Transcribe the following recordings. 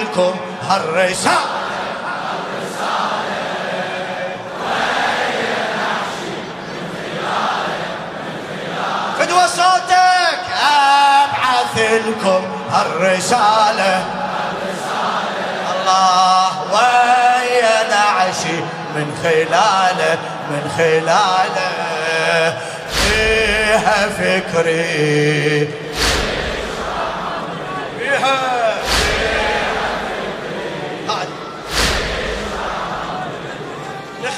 لكم هالرسالة صوتك أبعث لكم هالرسالة. الله ويا نعشي من خلاله من خلاله. فيها فكري.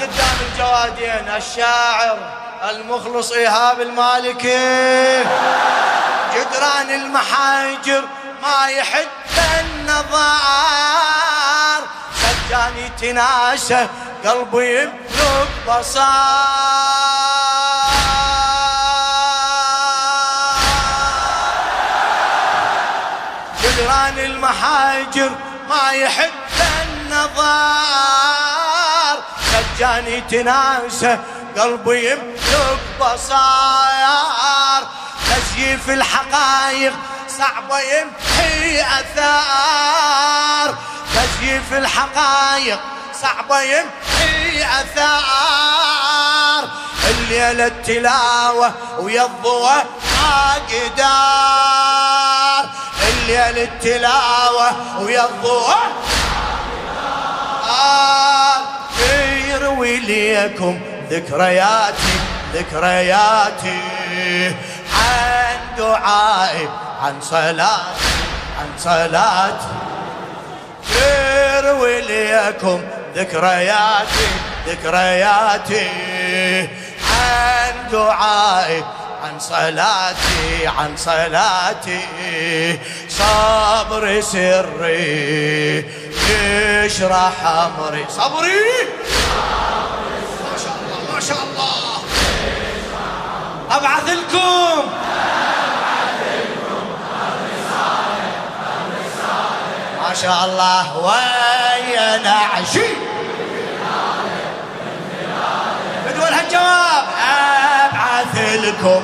لخدام الجوادين الشاعر المخلص إيهاب المالكي. جدران المحاجر ما يحد النظار. سجاني تناسه قلبي يملك بصار. جدران المحاجر ما يحد النظار. سجاني تناسه قلبي يملك بصار تزييف الحقائق صعبة يمحي أثار. تزييف الحقائق صعبة يمحي أثار. الليلة التلاوة ويا الضوء قدار الليلة التلاوة ويا الضوء يروي ليكم ذكرياتي ذكرياتي عن دعائي عن صلاتي عن صلاتي. يروي ليكم ذكرياتي ذكرياتي عن دعائي عن صلاتي عن صلاتي. صبري سري يشرح أمري. صبري! ما شاء الله ما شاء الله. أبعث لكم. ما شاء الله. ويا نعشي لكم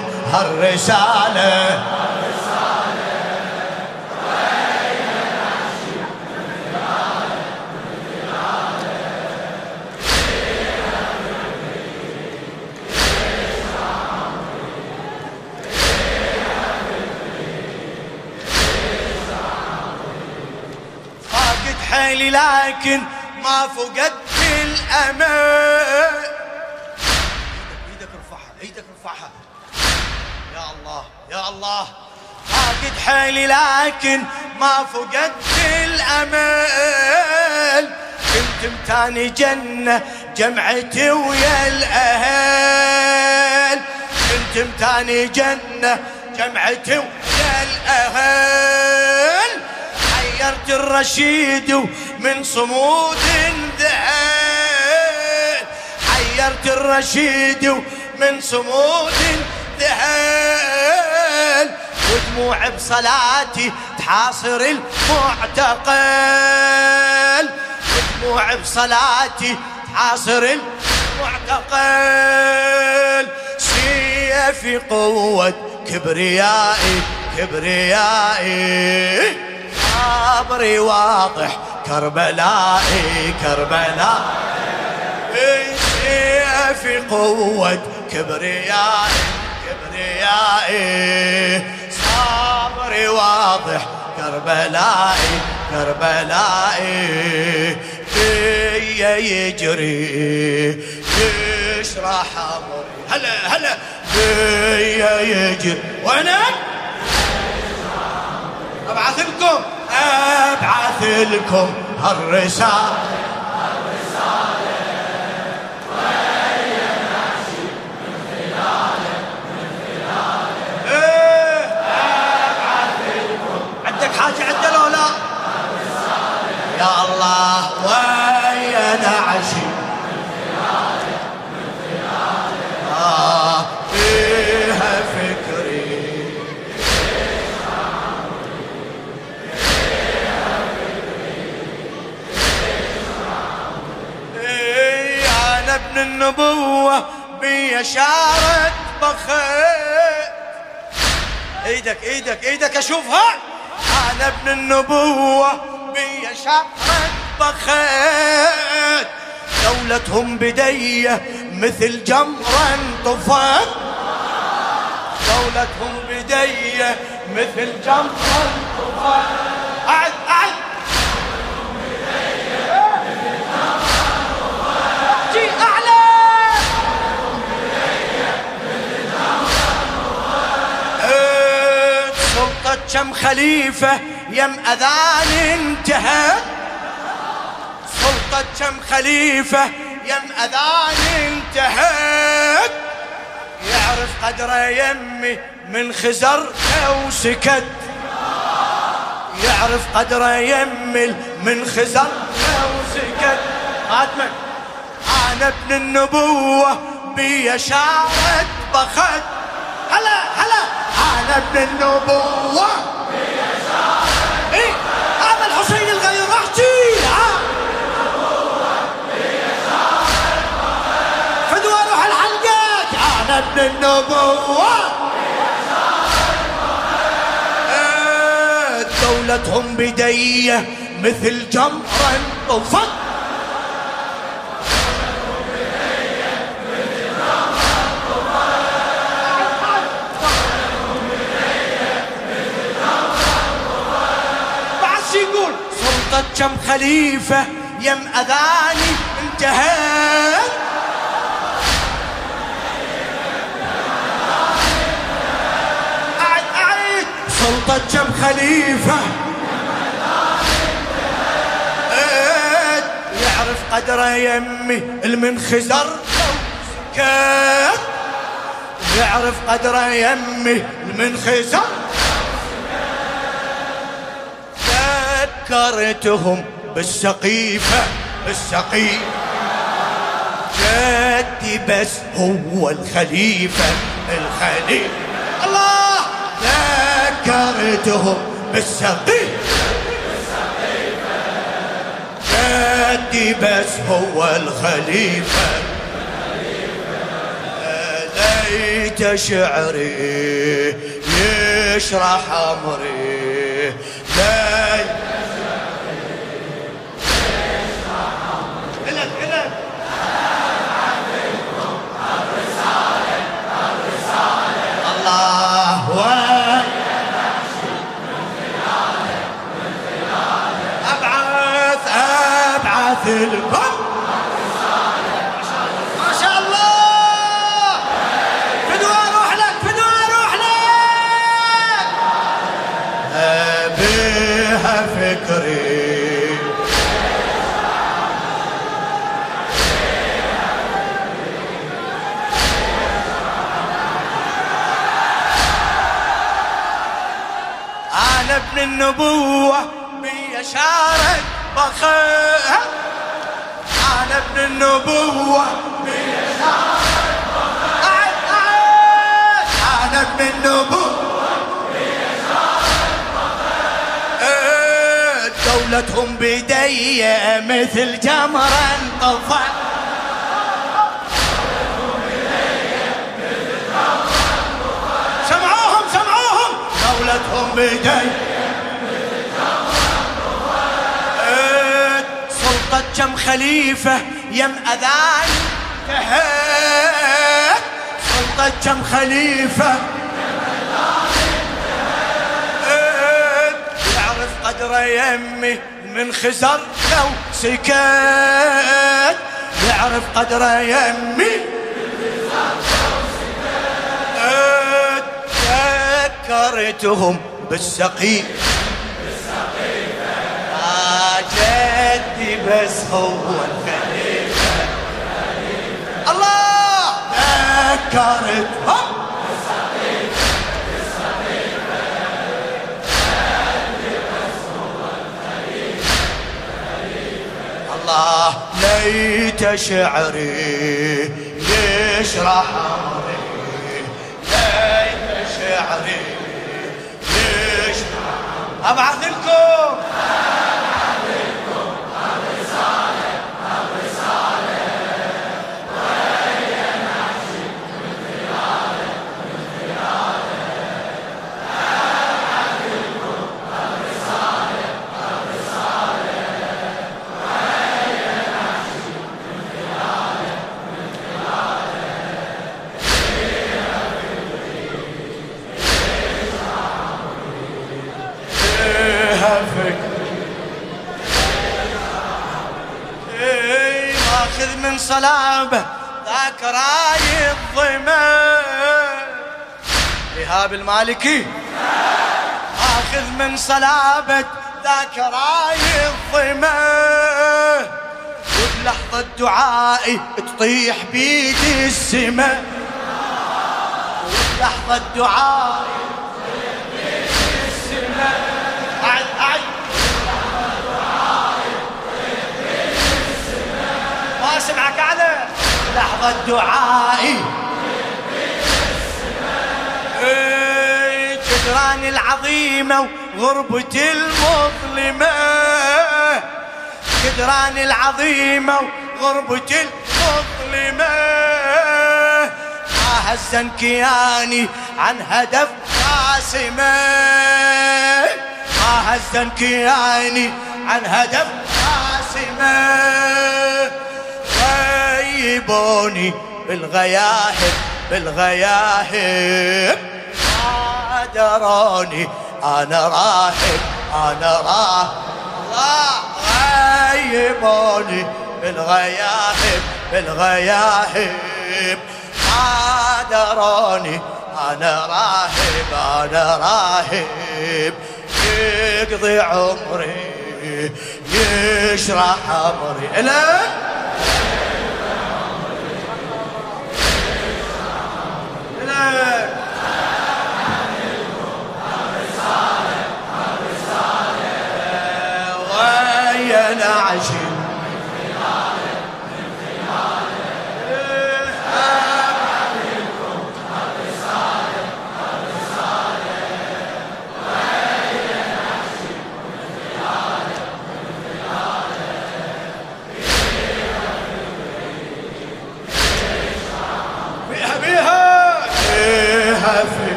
حيلي لكن ما فقدت الامل يا الله. فاقد حيلي لكن ما فقدت الأمل. كنت متاني جنة جمعتي ويا الأهل. كنت متاني جنة جمعتي ويا الأهل. حيرت الرشيد من صمود ذهل. حيرت الرشيد من صمود ذهل. ودموع بصلاتي تحاصر المعتقل. ودموع بصلاتي تحاصر المعتقل. سيفي قوة كبريائي كبريائي. صبري واضح كربلائي كربلائي. في قوة كبريائي كبريائي. صبري واضح. كربلائي كربلائي فيا يجري يشرح أمري. هلا هلا. فيا يجري. وأنا؟ أبعث لكم أبعث لكم هالرسالة. ويا نعشي آه فيها فكري. إيه أنا ابن النبوة بي شارة بخيت. إيدك إيدك إيدك أشوفها؟ أنا ابن النبوة بي شعرك بخيت دولتهم بدية مثل جمرة انطفت دولتهم بدية مثل جمرة انطفت أعد أعد. كم خليفة يم أذان انتهى. سلطة كم خليفة يم أذان انتهت. يعرف قدره يمي من خزر وسكت. يعرف قدره يمي من خزر وسكت. خاتمك أنا ابن النبوة بي شارت بخت. هلا هلا. أنا ابن النبوة. النبوة دولتهم بدية مثل جمرة شي يقول سلطة كم خليفة يم أذاني انتهت سلطة كم خليفة. إيه، يعرف قدره يمي المنخزر. سكت يعرف قدره يمي المنخزر. ذكرتهم بالسقيفة بالسقيفة. جدي بس هو الخليفة الخليفة. ذكرتهم بالسقيفة جدي بس هو الخليفة. ليت شعري يشرح أمري. ليت لكم ما شاء الله. فدوى أروح لك فدوى أروح لك بها فكري. أنا ابن النبوة بي شارك بخير. النبوة. شارك بخير أنا ابن النبوة. بخير دولتهم بدية مثل جمرة انطفت سمعوهم سمعوهم. دولتهم سلطة كم خليفة يم أذان. سلطة كم خليفة. يعرف قدره يمي من خزر لو سكت. يعرف قدره يمي ذكرتهم بالسقيم. آه جدي بس هو الخليفة الله ذكرتهم الله ليت شعري يشرح امري ليت شعري يشرح أبعث لكم. صلابه ذاك راي الظمأ. إيهاب المالكي. آخذ من صلابة ذاك راي الظمأ. وبلحظة دعائي تطيح بيدي السما وبلحظة دعائي تطيح بيدي السما لحظة دعائي. جدران العظيمة وغربة المظلمة. جدران العظيمة وغربة المظلمة. ما هزن كياني عن هدف قاسمة. ما هزن كياني عن هدف قاسمة. غيبوني بالغياهب بالغياهب. ما دروني أنا راهب أنا راهب. غيبوني بالغياهب بالغياهب. ما دروني أنا راهب أنا راهب. يقضي عمري يشرح عمري. لا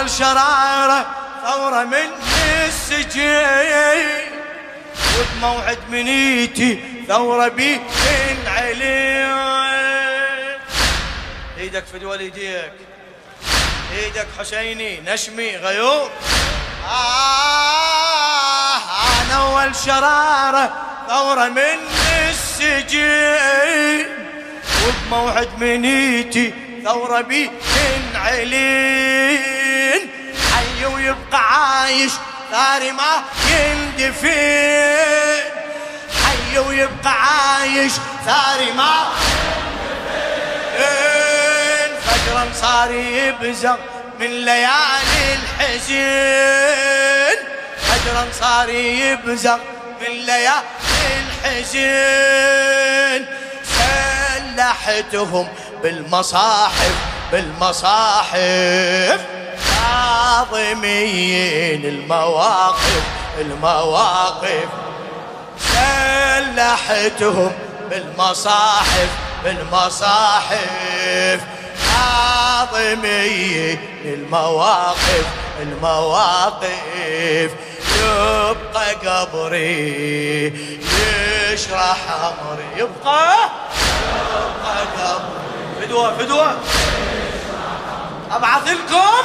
أول شراره ثورة من السجين. وبموعد منيتي ثورة بين علي إيدك في دول إيديك. إيدك حسيني نشمي غيور آه أنا أول شرارة ثورة من السجين. وبموعد منيتي ثورة بين علين حي ويبقى عايش. ثاري ما يندفن. حي ويبقى عايش. ثاري ما يندفن. فجرا صار يبزغ من ليالي الحزن. فجرا صار يبزغ من ليالي الحزن. سلحتهم بالمصاحف بالمصاحف. ناظمين المواقف المواقف. سلحتهم بالمصاحف بالمصاحف. ناظمين المواقف المواقف. يبقى قبري يشرح أمري. يبقى؟ يبقى قبري. فدوة فدوة. ابعث لكم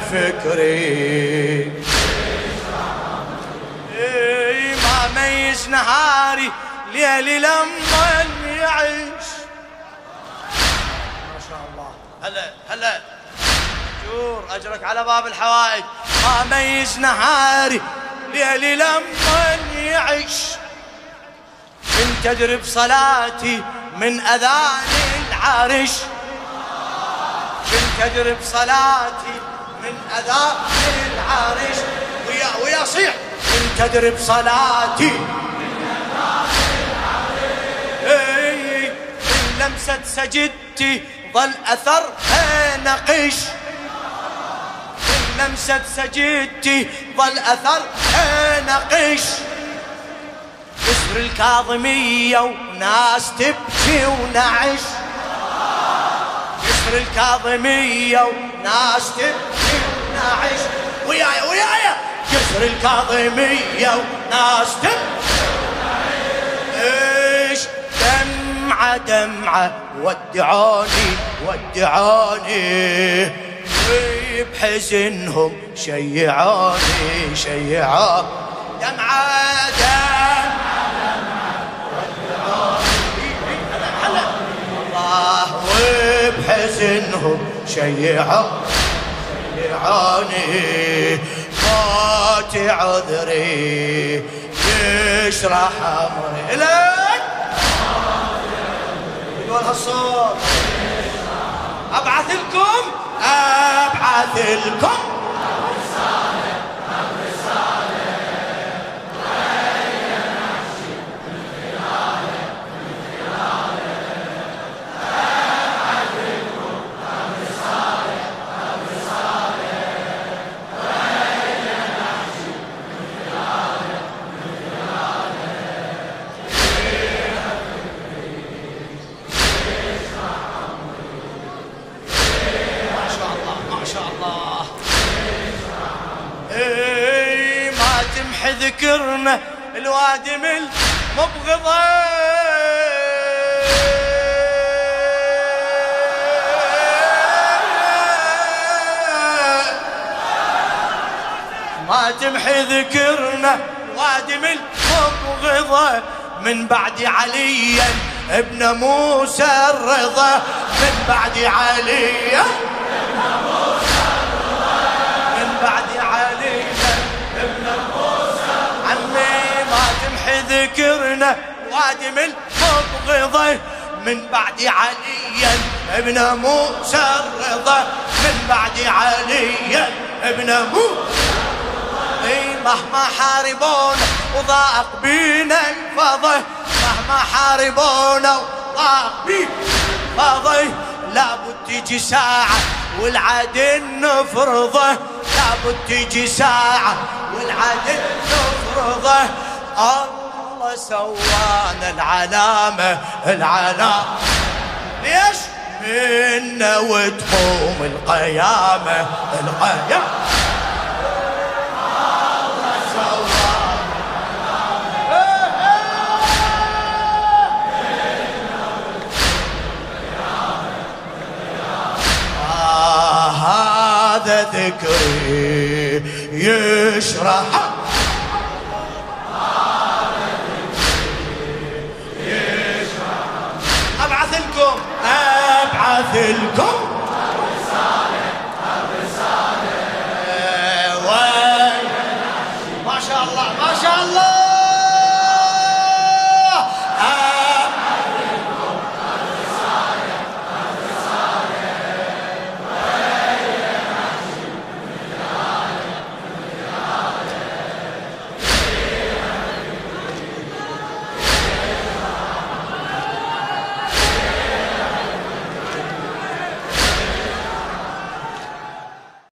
فكري. إي ما ميز نهاري ليلي لما يعيش. ما شاء الله. هلا هلا. جور أجرك على باب الحوائج. ما ميز نهاري ليلي لما يعيش. كنت ادري بصلاتي من أذان العرش. كنت ادري بصلاتي من اذان العرش ويا ويا صيح. كنت ادري بصلاتي إي، من لمسة سجدتي ظل اثرها نقش من لمسة سجدتي ظل اثرها نقش كسر الكاظمية وناس تبكي ونعش كسر الكاظمية وناس تبكي ونعش وياي وياي. كسر الكاظمية وناس تبكي إيش دمعة دمعة. ودعوني ودعوني. بحزنهم شيعوني شيعوني. دمعة دمعة. الله وبحزنهم شيعوني. شيعوني موت عذري يشرح أمري. لك يقول هالصوت. أبعث لكم أبعث لكم. ذكرنا الوادم المبغضة ما تمحي ذكرنا وادم المبغضة من بعد عليا ابن موسى الرضا. من بعد عليا ذكرنا وادم المبغضة من بعد عليا ابن موسى الرضا من بعد عليا ابن موسى. إي مهما حاربونا وضاق بينا الفضة مهما حاربونا وضاق بينا الفضة لابد تجي ساعة والعدل نفرضه لابد تجي ساعة والعدل نفرضه. الله سوانا العلامة العلامة ليش؟ منا وتقوم القيامة القيامة آه هذا ذكري يشرح ابعث لكم ابعث لكم